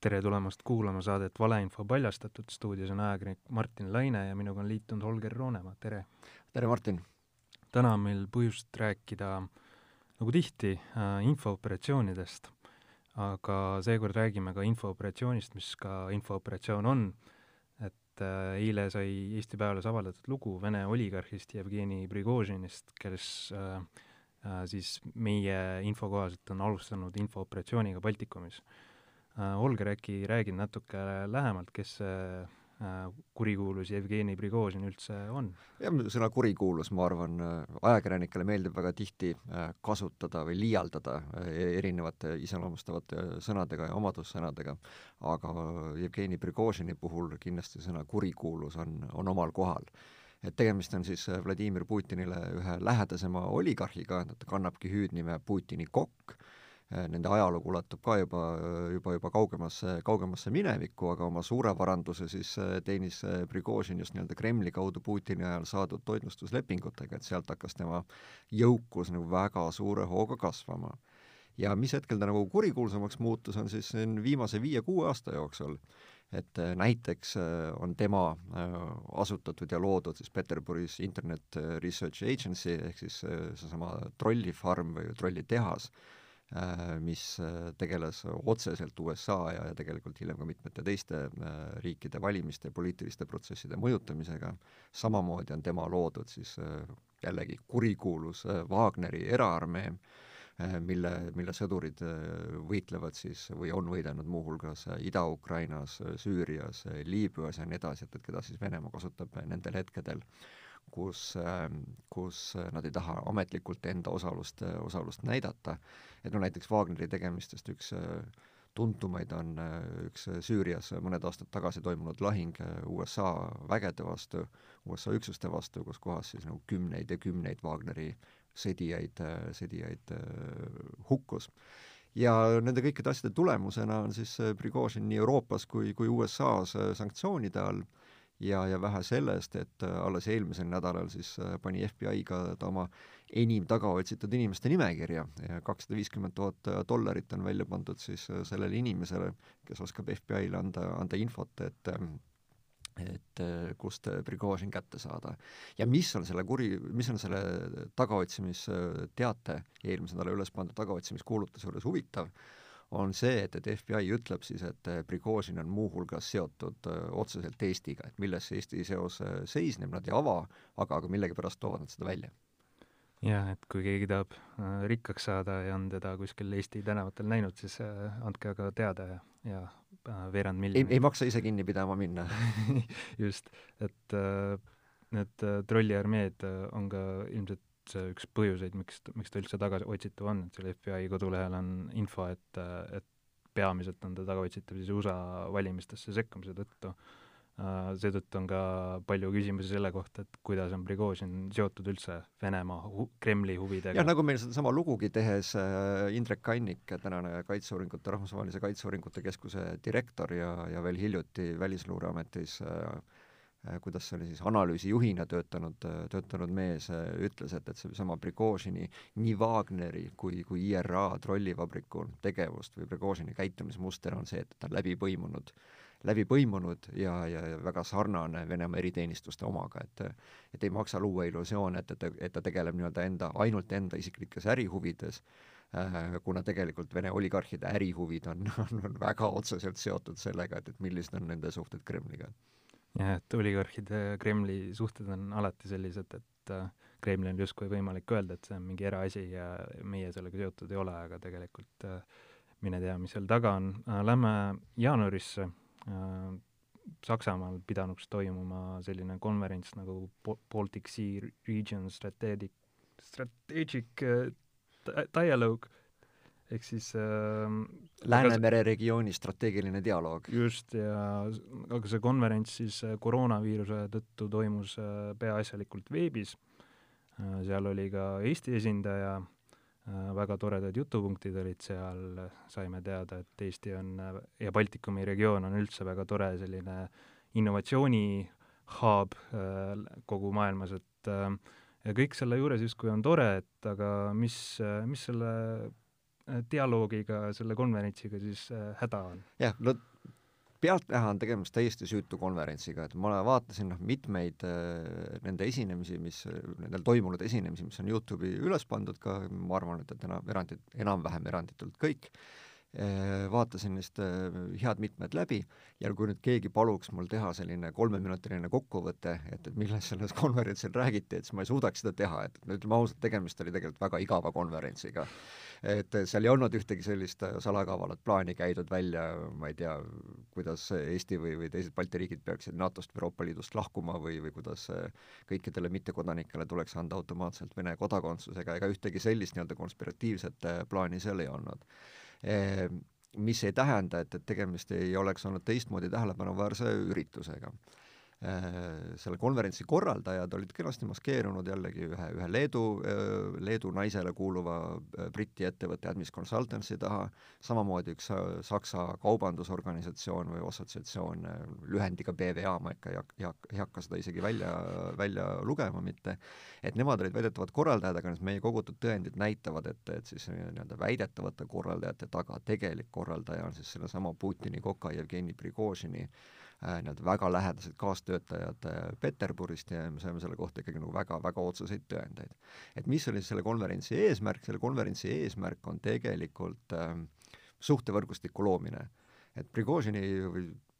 tere tulemast kuulama saadet Valeinfo paljastatud, stuudios on ajakirjanik Martin Laine ja minuga on liitunud Holger Roonemaa, tere! tere, Martin! täna on meil põhjust rääkida nagu tihti äh, infooperatsioonidest, aga seekord räägime ka infooperatsioonist, mis ka infooperatsioon on, et äh, eile sai Eesti Päevalehes avaldatud lugu Vene oligarhist Jevgeni Prigožinist, kes äh, siis meie info kohaselt on alustanud infooperatsiooniga Baltikumis äh,. Olger, äkki räägid natuke lähemalt, kes see Äh, kurikuulus Jevgeni Prigožin üldse on? jah, sõna kurikuulus, ma arvan, äh, ajakirjanikele meeldib väga tihti äh, kasutada või liialdada erinevate iseloomustavate sõnadega ja omadussõnadega, aga Jevgeni Prigožini puhul kindlasti sõna kurikuulus on, on omal kohal et tegemist on siis Vladimir Putinile ühe lähedasema oligarhiga, ta kannabki hüüdnime Putini kokk Äh, nende ajalugu ulatub ka juba, juba, juba kaugemasse, kaugemasse minevikku, aga oma suure varanduse siis äh, teenis äh, Prigožin just nii-öelda Kremli kaudu Putini ajal saadud toitlustuslepingutega, et sealt hakkas tema jõukus nagu väga suure hooga kasvama. ja mis hetkel ta nagu kurikuulsamaks muutus, on siis viimase viie-kuue aasta jooksul et näiteks on tema asutatud ja loodud siis Peterburis Internet Research Agency ehk siis seesama trollifarm või trollitehas, Äh, mis äh, tegeles otseselt USA ja, ja tegelikult hiljem ka mitmete teiste äh, riikide valimiste ja poliitiliste protsesside mõjutamisega, samamoodi on tema loodud siis jällegi kurikuulus Wagneri eraarmee, mille, mille sõdurid võitlevad siis või on võidelnud muuhulgas Ida-Ukrainas, Süürias, Liibüas ja nii edasi, et, et keda siis Venemaa kasutab nendel hetkedel kus, kus nad ei taha ametlikult enda osalust, osalust näidata. Et no näiteks Wagneri tegemistest üks äh, tuntumaid on äh, üks Süürias mõned aastad tagasi toimunud lahing äh, USA vägede vastu, USA üksuste vastu, kus kohas siis nagu kümneid ja kümneid Wagneri sõdijaid, sõdijaid hukkus. ja nende kõikide asjade tulemusena on siis Prigožin nii Euroopas kui, kui USA-s sanktsioonide all ja, ja vähe sellest, et alles eelmisel nädalal siis pani FBI ka ta oma enim tagaotsitud inimeste nimekirja ja kakssada viiskümmend tuhat dollarit on välja pandud siis äh, sellele inimesele, kes oskab FBI-le anda, anda infot, et ähm, et äh, kust Prigožin kätte saada. ja mis on selle kuri, mis on selle tagaotsimisteate, eelmise nädala üles pandud tagaotsimiskuulutuse juures huvitav, on see, et, et FBI ütleb siis, et Prigožin on muuhulgas seotud äh, otseselt Eestiga, et milles see Eesti seos seisneb, nad ei ava, aga, aga millegipärast toovad nad seda välja jah, et kui keegi tahab rikkaks saada ja on teda kuskil Eesti tänavatel näinud, siis andke aga teada ja, ja veerand miljonit. ei maksa ise kinni pidama minna just, et need trolliarmeed on ka ilmselt üks põhjuseid, miks, miks ta üldse tagaotsitav on, et seal FBI kodulehel on info, et, et peamiselt on ta tagaotsitav siis USA valimistesse sekkumise tõttu Äh, seetõttu on ka palju küsimusi selle kohta, et kuidas on Prigožin seotud üldse Venemaa hu-, Kremli huvidega. jah, nagu meil sedasama lugugi tehes äh, Indrek Kannik, tänane Kaitseuuringute, Rahvusvahelise Kaitseuuringute Keskuse direktor ja, ja veel hiljuti Välisluureametis äh, kuidas see oli siis, analüüsijuhina töötanud, töötanud mees ütles, et, et seesama Prigožini nii Wagneri kui, kui IRA trollivabriku tegevust või Prigožini käitumismuster on see, et ta on läbi põimunud äh, läbi põimunud ja, ja väga sarnane Venemaa eriteenistuste omaga, et et ei maksa luua illusioone, et, et, et ta tegeleb nii-öelda enda, ainult enda isiklikes ärihuvides äh,, kuna tegelikult Vene oligarhide ärihuvid on, on, on väga otseselt seotud sellega, et, et millised on nende suhted Kremliga. Jah, et oligarhide ja Kremli suhted on alati sellised, et äh, Kremlil on justkui võimalik öelda, et see on mingi eraasi ja meie sellega seotud ei ole, aga tegelikult äh, mine tea, mis seal taga on äh,. Lähme jaanuarisse Äh, Saksamaal pidanuks toimuma selline konverents nagu Baltic Sea Region Strategic, Strategic äh, Dialogue ehk siis äh, Läänemere regiooni strateegiline dialoog. just, ja aga see konverents siis äh, koroonaviiruse tõttu toimus äh, peaasjalikult veebis äh,, seal oli ka Eesti esindaja äh,, Äh, väga toredad jutupunktid olid seal, saime teada, et Eesti on ja Baltikumi regioon on üldse väga tore selline innovatsiooni hub äh, kogu maailmas, et äh, ja kõik selle juures justkui on tore, et aga mis, mis selle dialoogiga, selle konverentsiga siis häda on? jah, no pealtnäha on tegemist täiesti süütu konverentsiga, et ma vaatasin noh, mitmeid äh, nende esinemisi, mis, nendel toimunud esinemisi, mis on Youtube'i üles pandud ka, ma arvan, et, enam, erandit, enam-vähem eranditult kõik äh,, vaatasin neist äh, head mitmed läbi ja kui nüüd keegi paluks mul teha selline kolmeminutiline kokkuvõte, et, et millest selles konverentsil räägiti, et siis ma ei suudaks seda teha, et ütleme ausalt, tegemist oli tegelikult väga igava konverentsiga. Et seal ei olnud ühtegi sellist äh, salakavalat plaani käidud välja, ma ei tea, kuidas Eesti või, või teised Balti riigid peaksid NATO-st või Euroopa Liidust lahkuma või, või kuidas äh, kõikidele mittekodanikele tuleks anda automaatselt Vene kodakondsusega, ega ühtegi sellist nii-öelda konspiratiivset äh, plaani seal ei olnud mis ei tähenda, et, et tegemist ei oleks olnud teistmoodi tähelepanuväärse üritusega selle konverentsi korraldajad olid kenasti maskeerunud jällegi ühe, ühe Leedu, äh, Leedu naisele kuuluva äh, Briti ettevõtte Admis Consultancy taha, samamoodi üks Saksa kaubandusorganisatsioon või assotsiatsioon, lühendiga BVA, ma ikka ei hakka, ei hakka, ei hakka seda isegi välja, välja lugema mitte, et nemad olid väidetavad korraldajad, aga meie kogutud tõendid näitavad, et, et siis nii-öelda väidetavate korraldajate taga tegelik korraldaja on siis sellesama Putini koka Jevgeni Prigožini äh, Äh, nii-öelda väga lähedased kaastöötajad äh, Peterburist ja me saime selle kohta ikkagi nagu väga-väga otseseid tõendeid. et mis oli selle konverentsi eesmärk, selle konverentsi eesmärk on tegelikult äh, suhtevõrgustiku loomine. et Prigožini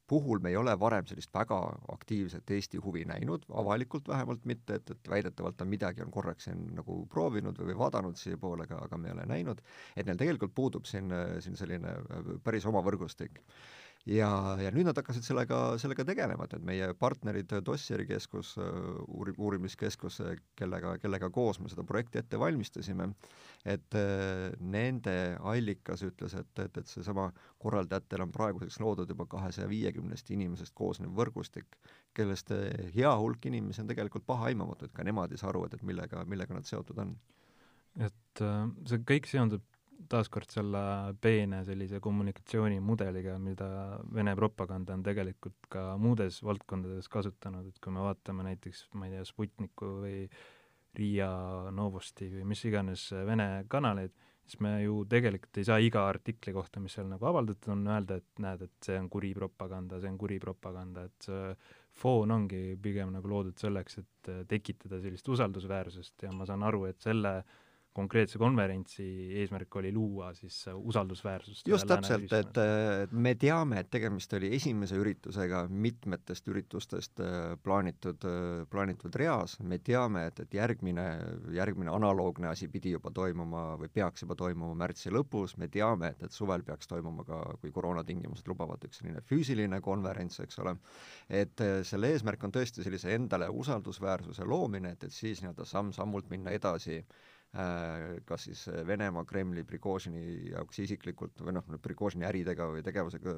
puhul me ei ole varem sellist väga aktiivset Eesti huvi näinud, avalikult vähemalt mitte, et, et väidetavalt ta midagi on korraks siin nagu proovinud või vaadanud siiapoole, aga, aga me ei ole näinud, et neil tegelikult puudub siin, siin selline päris oma võrgustik ja, ja nüüd nad hakkasid sellega, sellega tegelema, et, meie partnerid Dossieri keskus, uuri-, uurimiskeskus, kellega, kellega koos me seda projekti ette valmistasime, et nende allikas ütles, et, et, et seesama korraldajatel on praeguseks loodud juba kahesaja viiekümnest inimesest koosnev võrgustik, kellest hea hulk inimesi on tegelikult pahaaimamatu, et ka nemad ei saa aru, et, et millega, millega nad seotud on. et äh, see kõik seondub taaskord selle peene sellise kommunikatsioonimudeliga, mida Vene propaganda on tegelikult ka muudes valdkondades kasutanud, et kui me vaatame näiteks, ma ei tea, Sputniku või Riia Novosti või mis iganes Vene kanaleid, siis me ju tegelikult ei saa iga artikli kohta, mis seal nagu avaldatud on, öelda, et näed, et see on kuri propaganda, see on kuri propaganda, et see foon ongi pigem nagu loodud selleks, et tekitada sellist usaldusväärsust ja ma saan aru, et selle äh, konkreetse konverentsi eesmärk oli luua siis usaldusväärsust. just täpselt, et, me teame, et tegemist oli esimese üritusega mitmetest üritustest äh, plaanitud, äh, plaanitud reas, me teame, et, et järgmine, järgmine analoogne asi pidi juba toimuma või peaks juba toimuma märtsi lõpus, me teame, et, et suvel peaks toimuma ka, kui koroonatingimused lubavad, üks selline füüsiline konverents, eks ole, et äh, selle eesmärk on tõesti sellise endale usaldusväärsuse loomine, et, et siis nii-öelda samm-sammult minna edasi äh, Äh, kas siis Venemaa, Kremli, Prigožini jaoks isiklikult või noh, Prigožini äridega või tegevusega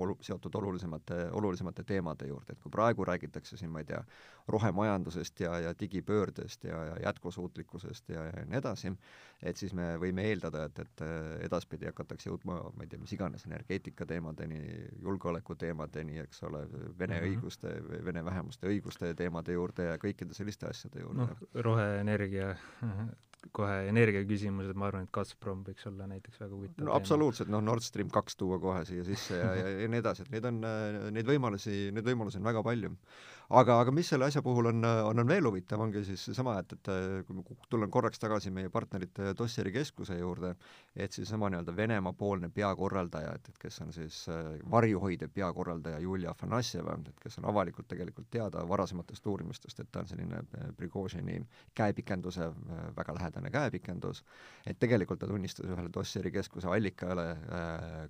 olu-, seotud olulisemate, olulisemate teemade juurde, et kui praegu räägitakse siin, ma ei tea, rohemajandusest ja, ja digipöördest ja, ja jätkusuutlikkusest ja, ja nii edasi, et siis me võime eeldada, et, et edaspidi hakatakse jõudma, ma ei tea, mis iganes, energeetika teemadeni, julgeoleku teemadeni, eks ole, vene mm -hmm. õiguste, vene vähemuste õiguste teemade juurde ja kõikide selliste asjade juurde. noh, roheenergia kohe energiaküsimused, ma arvan, et Gazprom võiks olla näiteks väga huvitav no absoluutselt, noh, Nord Stream kaks tuua kohe siia sisse ja, ja, ja nii edasi, et neid on, neid võimalusi, neid võimalusi on väga palju aga, aga mis selle asja puhul on, on, on veel huvitav, ongi siis seesama, et, et kui ma tulen korraks tagasi meie partnerite Dossieri keskuse juurde, et seesama nii-öelda Venemaa-poolne peakorraldaja, et, et kes on siis äh, varjuhoidev peakorraldaja Julia Afanasjeva, et kes on avalikult tegelikult teada varasematest uurimustest, et ta on selline äh, Prigožini käepikenduse äh, väga lähedane käepikendus, et tegelikult ta tunnistas ühele Dossieri keskuse allikale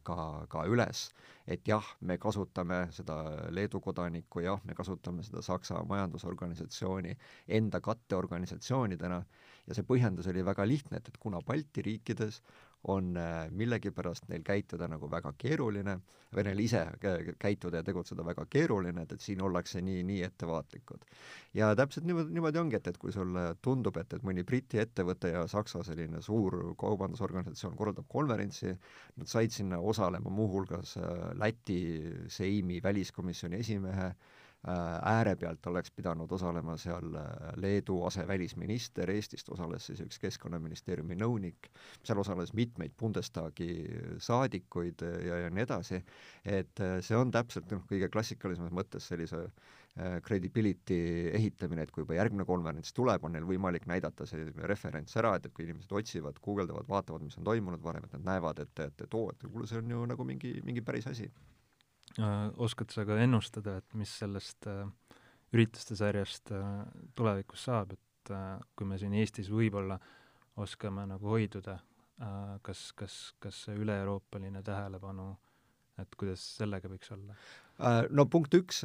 ka, ka üles, et jah, me kasutame seda Leedu kodanikku, jah, me kasutame seda Saksa majandusorganisatsiooni enda katteorganisatsioonidena ja see põhjendus oli väga lihtne, et, et kuna Balti riikides on äh, millegipärast neil käituda nagu väga keeruline või neil ise käituda ja tegutseda väga keeruline, et, et siin ollakse nii, nii ettevaatlikud. ja täpselt niimoodi, niimoodi ongi, et, et kui sulle tundub, et, et mõni Briti ettevõte ja Saksa selline suur kaubandusorganisatsioon korraldab konverentsi, nad said sinna osalema muuhulgas äh, Läti Seimi väliskomisjoni esimehe ääre pealt oleks pidanud osalema seal Leedu asevälisminister, Eestist osales siis üks Keskkonnaministeeriumi nõunik, seal osales mitmeid Bundestagi saadikuid ja, ja nii edasi, et see on täpselt noh, kõige klassikalisemas mõttes sellise credibility ehitamine, et kui juba järgmine konverents tuleb, on neil võimalik näidata see referents ära, et, et kui inimesed otsivad, guugeldavad, vaatavad, mis on toimunud varem, et nad näevad, et, et, et oo, et kuule, see on ju nagu mingi, mingi päris asi. Äh, oskad sa ka ennustada, et mis sellest äh, ürituste sarjast äh, tulevikus saab, et kui me siin Eestis võib-olla oskame nagu hoiduda, kas, kas, kas see üle-euroopaline tähelepanu, et kuidas sellega võiks olla? No punkt üks,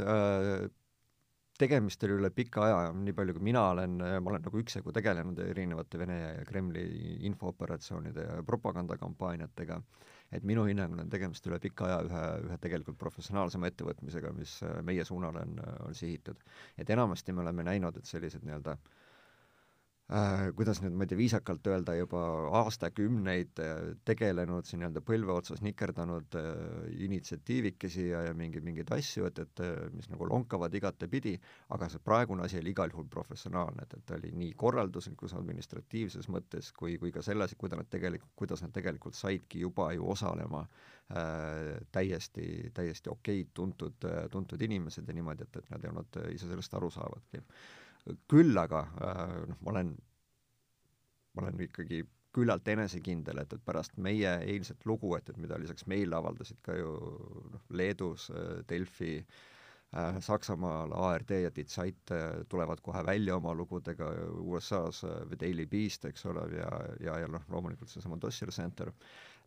tegemist oli üle pika aja, nii palju kui mina olen, ma olen nagu üksjagu tegelenud erinevate Vene ja Kremli infooperatsioonide ja propagandakampaaniatega, et minu hinnangul on tegemist üle pika aja ühe, ühe tegelikult professionaalsema ettevõtmisega, mis meie suunale on, on sihitud. et enamasti me oleme näinud, et sellised nii-öelda äh, äh, kuidas nüüd, ma ei tea, viisakalt öelda, juba aastakümneid äh, tegelenud siin nii-öelda põlve otsas nikerdanud äh, initsiatiivikesi ja, ja mingeid, mingeid asju, et, et äh, mis nagu lonkavad igatepidi, aga see praegune asi oli igal juhul professionaalne, et, et oli nii korralduslikus, administratiivses mõttes kui, kui ka selles, kuidas nad tegelikult, kuidas nad tegelikult saidki juba ju osalema äh, täiesti, täiesti okeid tuntud, tuntud inimesed ja niimoodi, et, et nad ei olnud ise sellest aru saavadki küll aga äh, noh, ma olen, ma olen ikkagi küllalt enesekindel, et, et pärast meie eilset lugu, et, et mida lisaks meile avaldasid ka ju noh, Leedus äh, Delfi äh,, Saksamaal ARD ja Die Zeit tulevad kohe välja oma lugudega, USA-s The Daily Beast, eks ole, ja, ja, ja noh, loomulikult seesama Dossier Center,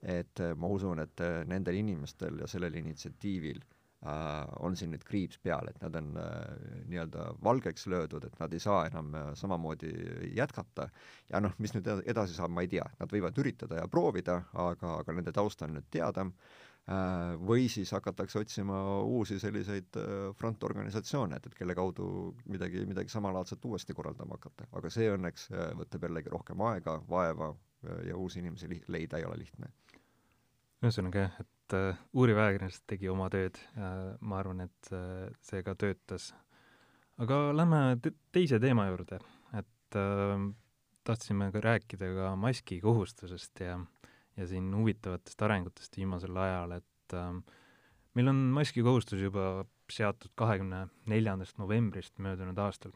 et ma usun, et nendel inimestel ja sellel initsiatiivil on siin nüüd kriips peal, et nad on äh, nii-öelda valgeks löödud, et nad ei saa enam äh, samamoodi jätkata. ja noh, mis nüüd edasi saab, ma ei tea, nad võivad üritada ja proovida, aga, aga nende taust on nüüd teada äh,, või siis hakatakse otsima uusi selliseid äh, frontorganisatsioone, et, et kelle kaudu midagi, midagi samalaadset uuesti korraldama hakata. aga see õnneks äh, võtab jällegi rohkem aega, vaeva äh, ja uusi inimesi leida ei ole lihtne ühesõnaga jah, et uh, uuriv ajakirjandus tegi oma tööd ja ma arvan, et uh, see ka töötas. aga lähme te teise teema juurde, et uh, tahtsime ka rääkida ka maski kohustusest ja, ja siin huvitavatest arengutest viimasel ajal, et uh, meil on maski kohustus juba seatud kahekümne neljandast novembrist möödunud aastal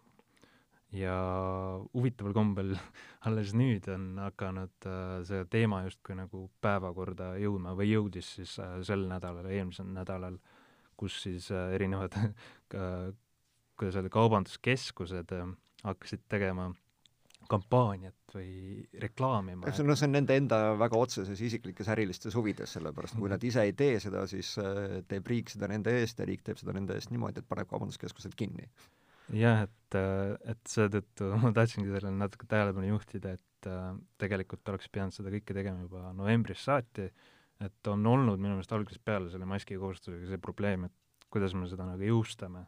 ja huvitaval kombel alles nüüd on hakanud äh, see teema justkui nagu päevakorda jõudma või jõudis siis äh, sel nädalal, eelmisel nädalal, kus siis äh, erinevad kuidas öelda, kaubanduskeskused äh, hakkasid tegema kampaaniat või reklaamima. no see on nende enda väga otseses isiklikes ärilistes huvides, sellepärast kui nad ise ei tee seda, siis äh, teeb riik seda nende eest ja riik teeb seda nende eest niimoodi, et paneb kaubanduskeskused kinni jah, et, et seetõttu ma tahtsingi sellele natuke tähelepanu juhtida, et äh, tegelikult oleks pidanud seda kõike tegema juba novembrist saati, et on olnud minu meelest algusest peale selle maski kohustusega see probleem, et kuidas me seda nagu jõustame.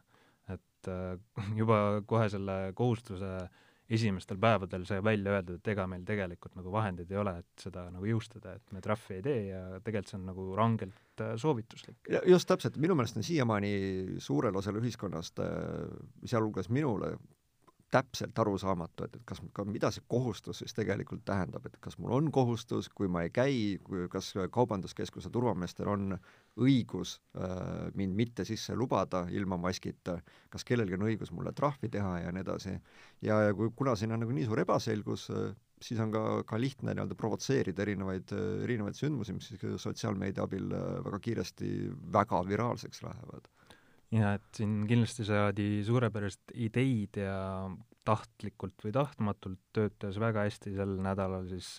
et äh, juba kohe selle kohustuse äh, esimestel päevadel sai välja öeldud, et ega meil tegelikult nagu vahendeid ei ole, et seda nagu jõustada, et me trahvi ei tee ja tegelikult see on nagu rangelt äh, soovituslik. just täpselt, minu meelest on siiamaani suurel osal ühiskonnast, äh, sealhulgas minule, täpselt arusaamatu, et, et kas, ka mida see kohustus siis tegelikult tähendab, et kas mul on kohustus, kui ma ei käi, kas Kaubanduskeskuse turvameestel on õigus äh, mind mitte sisse lubada ilma maskita, kas kellelgi on õigus mulle trahvi teha ja nii edasi. ja, ja kui, kuna siin on nagu nii suur ebaselgus äh,, siis on ka, ka lihtne nii-öelda provotseerida erinevaid, erinevaid sündmusi, mis sotsiaalmeedia abil äh, väga kiiresti väga viraalseks lähevad ja et siin kindlasti saadi suurepäraseid ideid ja tahtlikult või tahtmatult töötas väga hästi sel nädalal siis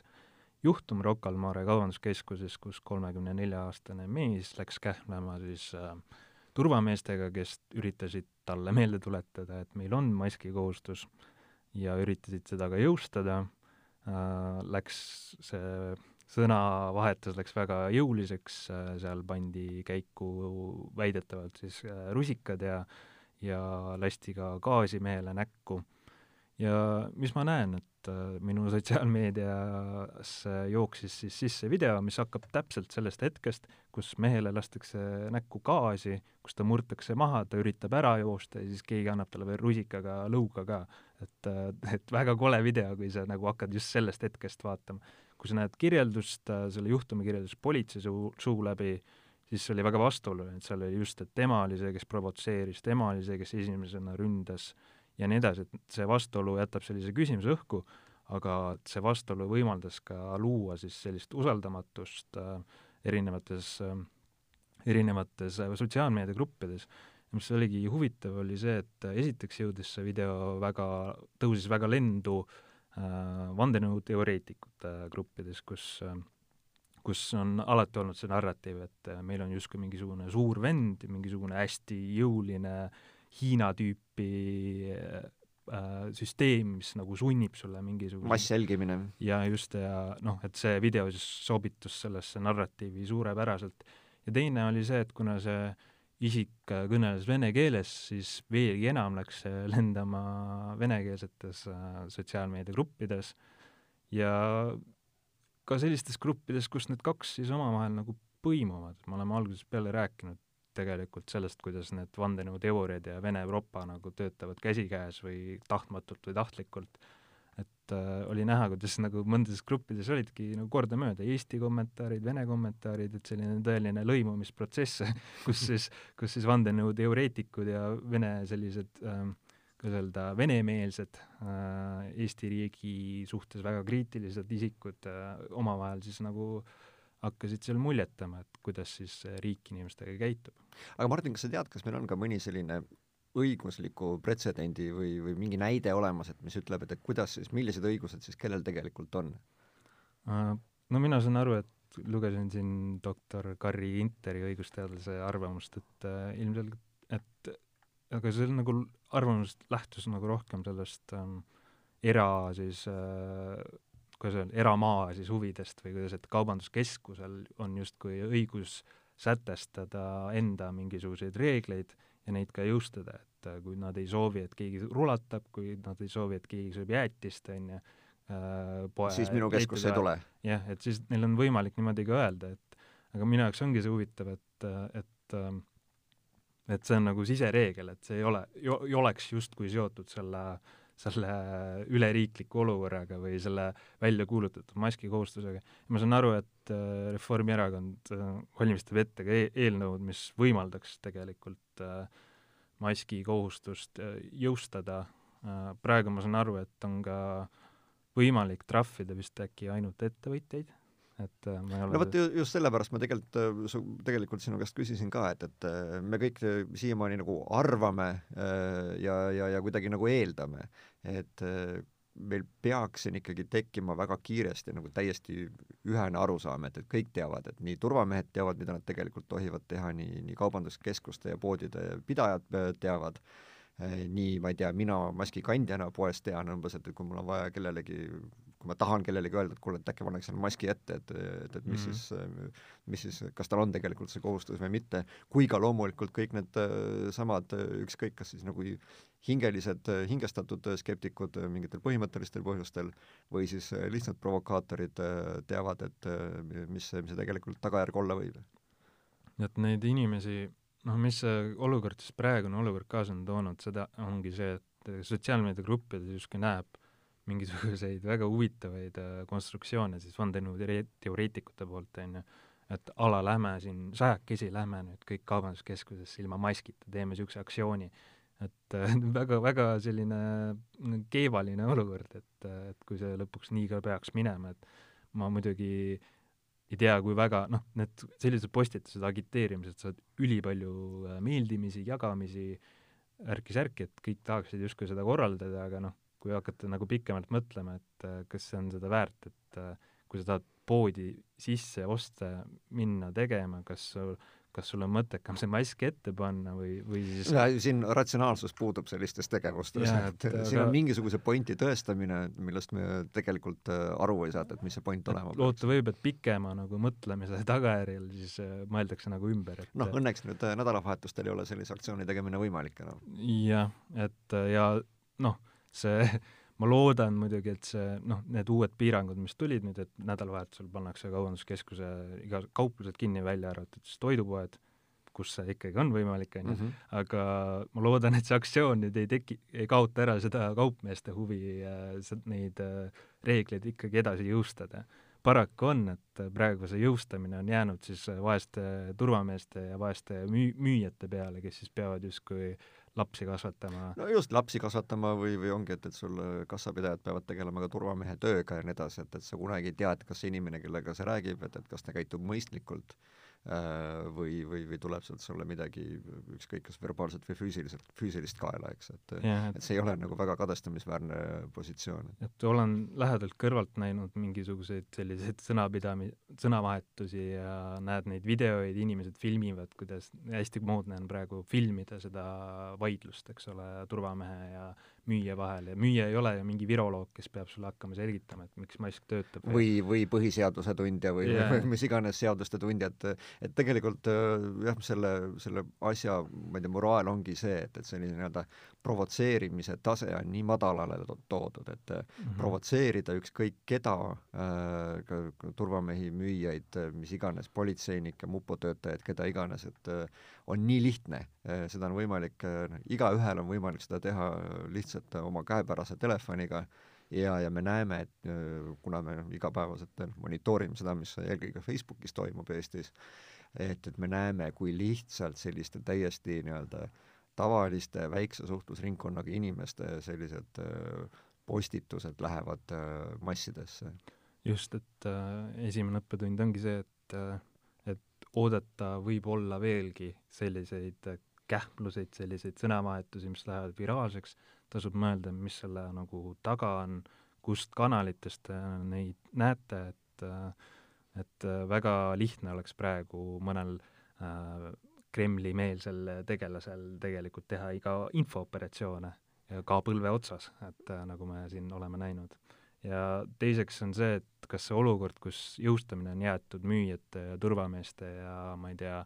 juhtum Rocca al Mare kaubanduskeskuses, kus kolmekümne nelja aastane mees läks kähmlema siis äh, turvameestega, kes üritasid talle meelde tuletada, et meil on maskikohustus ja üritasid seda ka jõustada äh,, läks see sõnavahetus läks väga jõuliseks, seal pandi käiku väidetavalt siis äh, rusikad ja ja lasti ka gaasi mehele näkku. Ja mis ma näen, et äh, minu sotsiaalmeediasse jooksis siis sisse video, mis hakkab täpselt sellest hetkest, kus mehele lastakse näkku gaasi, kus ta murtakse maha, ta üritab ära joosta ja siis keegi annab talle veel rusikaga lõuga ka. et, äh, et väga kole video, kui sa nagu hakkad just sellest hetkest vaatama. kui sa näed kirjeldust, äh, selle juhtumi kirjeldust politsei suu, suu läbi, siis see oli väga vastuoluline, et seal oli just, et tema oli see, kes provotseeris, tema oli see, kes esimesena ründas ja nii edasi, et see vastuolu jätab sellise küsimuse õhku, aga see vastuolu võimaldas ka luua siis sellist usaldamatust äh, erinevates äh,, erinevates äh, sotsiaalmeediagruppides. mis oligi huvitav, oli see, et esiteks jõudis see video väga, tõusis väga lendu äh, vandenõuteoreetikute gruppides, kus äh, kus on alati olnud see narratiiv, et äh, meil on justkui mingisugune suur vend, mingisugune hästi jõuline Hiina tüüpi äh, süsteem, mis nagu sunnib sulle mingisuguse massjälgimine. ja just, ja noh, et see video siis sobitus sellesse narratiivi suurepäraselt. ja teine oli see, et kuna see isik kõneles vene keeles, siis veelgi enam läks see lendama venekeelsetes äh, sotsiaalmeediagruppides ja ka sellistes gruppides, kus need kaks siis omavahel nagu põimuvad, me oleme algusest peale rääkinud tegelikult sellest, kuidas need vandenõuteooriad ja Vene propa nagu töötavad käsikäes või tahtmatult või tahtlikult, et äh, oli näha, kuidas nagu mõndades gruppides olidki nagu kordamööda Eesti kommentaarid, Vene kommentaarid, et selline tõeline lõimumisprotsess, kus siis, kus siis vandenõuteoreetikud ja Vene sellised äh, kuidas öelda, venemeelsed äh, Eesti riigi suhtes väga kriitilised isikud äh, omavahel siis nagu hakkasid seal muljetama, et kuidas siis riik inimestega käitub. aga Martin, kas sa tead, kas meil on ka mõni selline õigusliku pretsedendi või, või mingi näide olemas, et mis ütleb, et, et kuidas siis, millised õigused siis kellel tegelikult on uh,? No mina saan aru, et lugesin siin doktor Carri Interi õigusteadlase arvamust, et uh, ilmselgelt, et aga see nagu arvamus lähtus nagu rohkem sellest ähm, era siis äh, kuidas öelda, eramaa siis huvidest või kuidas, et kaubanduskeskusel on justkui õigus sätestada enda mingisuguseid reegleid ja neid ka jõustada, et äh, kui nad ei soovi, et keegi rulatab, kui nad ei soobi, et keegi sööb jäätist, on ju, äh, poe siis minu keskusse ei tule? jah, et siis neil on võimalik niimoodi ka öelda, et aga minu jaoks ongi see huvitav, et, et ähm, et see on nagu sisereegel, et see ei ole, ei oleks justkui seotud selle, selle üleriikliku olukorraga või selle välja kuulutatud maskikohustusega. ma saan aru, et äh, Reformierakond äh, valmistab ette ka e eelnõud, mis võimaldaks tegelikult äh, maskikohustust jõustada. praegu ma saan aru, et on ka võimalik trahvida vist äkki ainult ettevõtjaid et äh, ma ei ole no vot, just sellepärast ma tegelikult, äh, tegelikult sinu käest küsisin ka, et, et äh, me kõik siiamaani nagu arvame ja, ja, ja kuidagi nagu eeldame, et meil peaks siin ikkagi tekkima väga kiiresti nagu täiesti ühene arusaam, et, et kõik teavad, et nii turvamehed teavad, mida nad tegelikult tohivad teha, nii, nii kaubanduskeskuste ja poodide pidajad teavad, nii, ma ei tea, mina maskikandjana poes tean umbes, et kui mul on vaja kellelegi kui ma tahan kellelegi öelda, et kuule, et äkki paneks selle maski ette, et, et, et mis mm -hmm. siis, mis siis, kas tal on tegelikult see kohustus või mitte, kui ka loomulikult kõik need äh, samad, ükskõik kas siis nagu hingelised, hingestatud skeptikud mingitel põhimõttelistel põhjustel või siis lihtsalt provokaatorid teavad, et mis mis see tegelikult tagajärg olla võib. et neid inimesi, noh, mis see olukord siis, praegune olukord kaasa on toonud, seda ongi see, et sotsiaalmeediagruppides justkui näeb mingisuguseid väga huvitavaid äh, konstruktsioone siis vandenõuteoreetikute poolt, on ju, et ala lähme siin sajakesi, lähme nüüd kõik kaubanduskeskusesse ilma maskita, teeme niisuguse aktsiooni. et äh, väga, väga selline keevaline olukord, et, et kui see lõpuks nii ka peaks minema, et ma muidugi ei tea, kui väga, noh, need sellised postitused, agiteerimised, saavad ülipalju äh, meeldimisi, jagamisi, ärki-särki, et kõik tahaksid justkui seda korraldada, aga noh, kui hakata nagu pikemalt mõtlema, et äh, kas see on seda väärt, et äh, kui sa tahad poodi sisse oste minna tegema, kas sul kas sul on mõttekam see mask ette panna või, või siis ja siin ratsionaalsus puudub sellistes tegevustes, et aga... siin on mingisuguse pointi tõestamine, millest me tegelikult äh, aru ei saa, et mis see point olema peaks. loota võib, et pikema nagu mõtlemise tagajärjel siis mõeldakse nagu ümber, et noh, õnneks nüüd nädalavahetustel ei ole sellise aktsiooni tegemine võimalik enam. jah, et ja noh, see ma loodan muidugi, et see noh, need uued piirangud, mis tulid nüüd, et nädalavahetusel pannakse Kaubanduskeskuse iga kauplused kinni, välja arvatud siis toidupoed, kus see ikkagi on võimalik, on ju, Mhm. aga ma loodan, et see aktsioon nüüd ei teki, ei kaota ära seda kaupmeeste huvi äh, neid äh, reegleid ikkagi edasi jõustada. paraku on, et praegu see jõustamine on jäänud siis vaeste turvameeste ja vaeste müü-, müüjate peale, kes siis peavad justkui lapsi kasvatama. no just, lapsi kasvatama või, või ongi, et, et sul kassapidajad peavad tegelema ka turvamehe tööga ja nii edasi, et, et sa kunagi ei tea, et kas see inimene, kellega sa räägib, et, et kas ta käitub mõistlikult äh, või, või, või tuleb sealt sulle midagi ükskõik kas verbaalselt või füüsiliselt, füüsilist kaela, eks, et jah, et see ei ole nagu väga kadestamisväärne positsioon. et olen lähedalt kõrvalt näinud mingisuguseid selliseid sõnapidami-, sõnavahetusi ja näed neid videoid, inimesed filmivad, kuidas hästi moodne on praegu filmida seda vaidlust, eks ole, turvamehe ja müüja vahel ja müüja ei ole ju mingi viroloog, kes peab sulle hakkama selgitama, et miks mask töötab. või, või põhiseaduse tundja või yeah. mis iganes seaduste tundja, et et tegelikult äh, jah, selle, selle asja, ma ei tea, moraal ongi see, et, et selline nii-öelda provotseerimise tase on nii madalale to toodud, et mm. -hmm. provotseerida ükskõik keda äh,, turvamehi, müüjaid, mis iganes, politseinikke, mupotöötajaid, keda iganes, et äh, on nii lihtne äh,, seda on võimalik äh,, igaühel on võimalik seda teha lihtsalt oma käepärase telefoniga ja, ja me näeme, et äh, kuna me noh, igapäevaselt äh, monitoorime seda, mis eelkõige Facebookis toimub Eestis, et, et me näeme, kui lihtsalt selliste täiesti nii-öelda tavaliste väikse suhtlusringkonnaga inimeste sellised äh, postitused lähevad äh, massidesse. just, et äh, esimene õppetund ongi see, et äh, et oodata võib olla veelgi selliseid äh, kähmluseid, selliseid sõnavahetusi, mis lähevad viraalseks, tasub mõelda, mis selle nagu taga on, kust kanalitest te neid näete, et äh, et äh, väga lihtne oleks praegu mõnel äh, Kremli-meelsel tegelasel tegelikult teha iga infooperatsioone ka põlve otsas, et äh, nagu me siin oleme näinud. ja teiseks on see, et kas see olukord, kus jõustamine on jäetud müüjate ja turvameeste ja ma ei tea,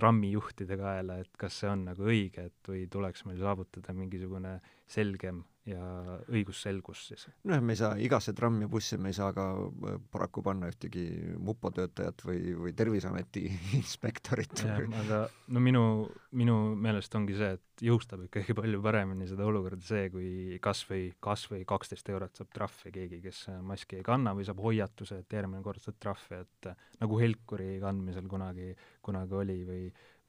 trammijuhtide kaela, et kas see on nagu õige, et või tuleks meil saavutada mingisugune selgem ja õigusselgus siis? nojah, me ei saa igasse trammi ja bussi me ei saa ka äh, paraku panna ühtegi mupo töötajat või, või Terviseameti inspektorit. aga no minu, minu meelest ongi see, et jõustab ikkagi palju paremini seda olukorda see, kui kas või, kas või kaksteist eurot saab trahvi keegi, kes maski ei kanna või saab hoiatuse, et järgmine kord saad trahvi, et nagu helkuri kandmisel kunagi, kunagi oli või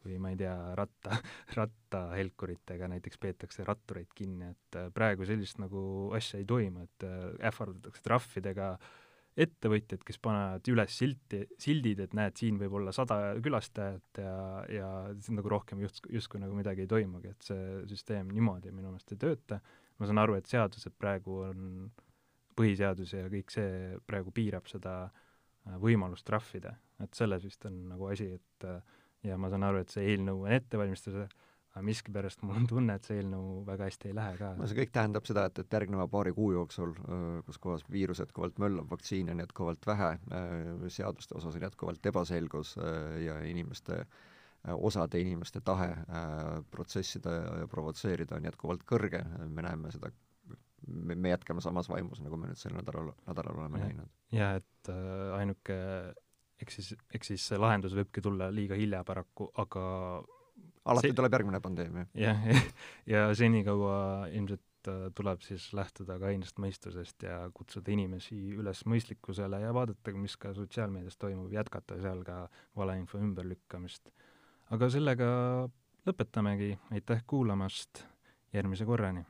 või ma ei tea, ratta, rattahelkuritega näiteks peetakse rattureid kinni, et äh, praegu sellist nagu asja ei toimu, et äh, ähvardatakse trahvidega ettevõtjad, kes panevad üles silti, sildid, et näed, siin võib olla sada külastajat ja, ja nagu rohkem just, justkui nagu midagi ei toimugi, et see süsteem niimoodi minu meelest ei tööta. ma saan aru, et seadused praegu on, põhiseadus ja kõik see praegu piirab seda äh, võimalust trahvida, et selles vist on nagu asi, et äh, ja ma saan aru, et see eelnõu on ettevalmistusel, aga miskipärast mul on tunne, et see eelnõu väga hästi ei lähe ka. no see kõik tähendab seda, et, et järgneva paari kuu jooksul, kus kohas viirus jätkuvalt möllab, vaktsiine on jätkuvalt vähe, seaduste osas on jätkuvalt ebaselgus ja inimeste, osade inimeste tahe protsessida ja provotseerida on jätkuvalt kõrge, me näeme seda me, me jätkame samas vaimus, nagu me nüüd sel nädalal, nädalal oleme Ja. näinud. ja et äh, ainuke eks siis, eks siis see lahendus võibki tulla liiga hilja paraku, aga alati See- tuleb järgmine pandeemia. jah, ja senikaua ilmselt äh, tuleb siis lähtuda kainest mõistusest ja kutsuda inimesi üles mõistlikkusele ja vaadata, mis ka sotsiaalmeedias toimub, jätkata seal ka valeinfo ümberlükkamist. aga sellega lõpetamegi, aitäh kuulamast, järgmise korrani!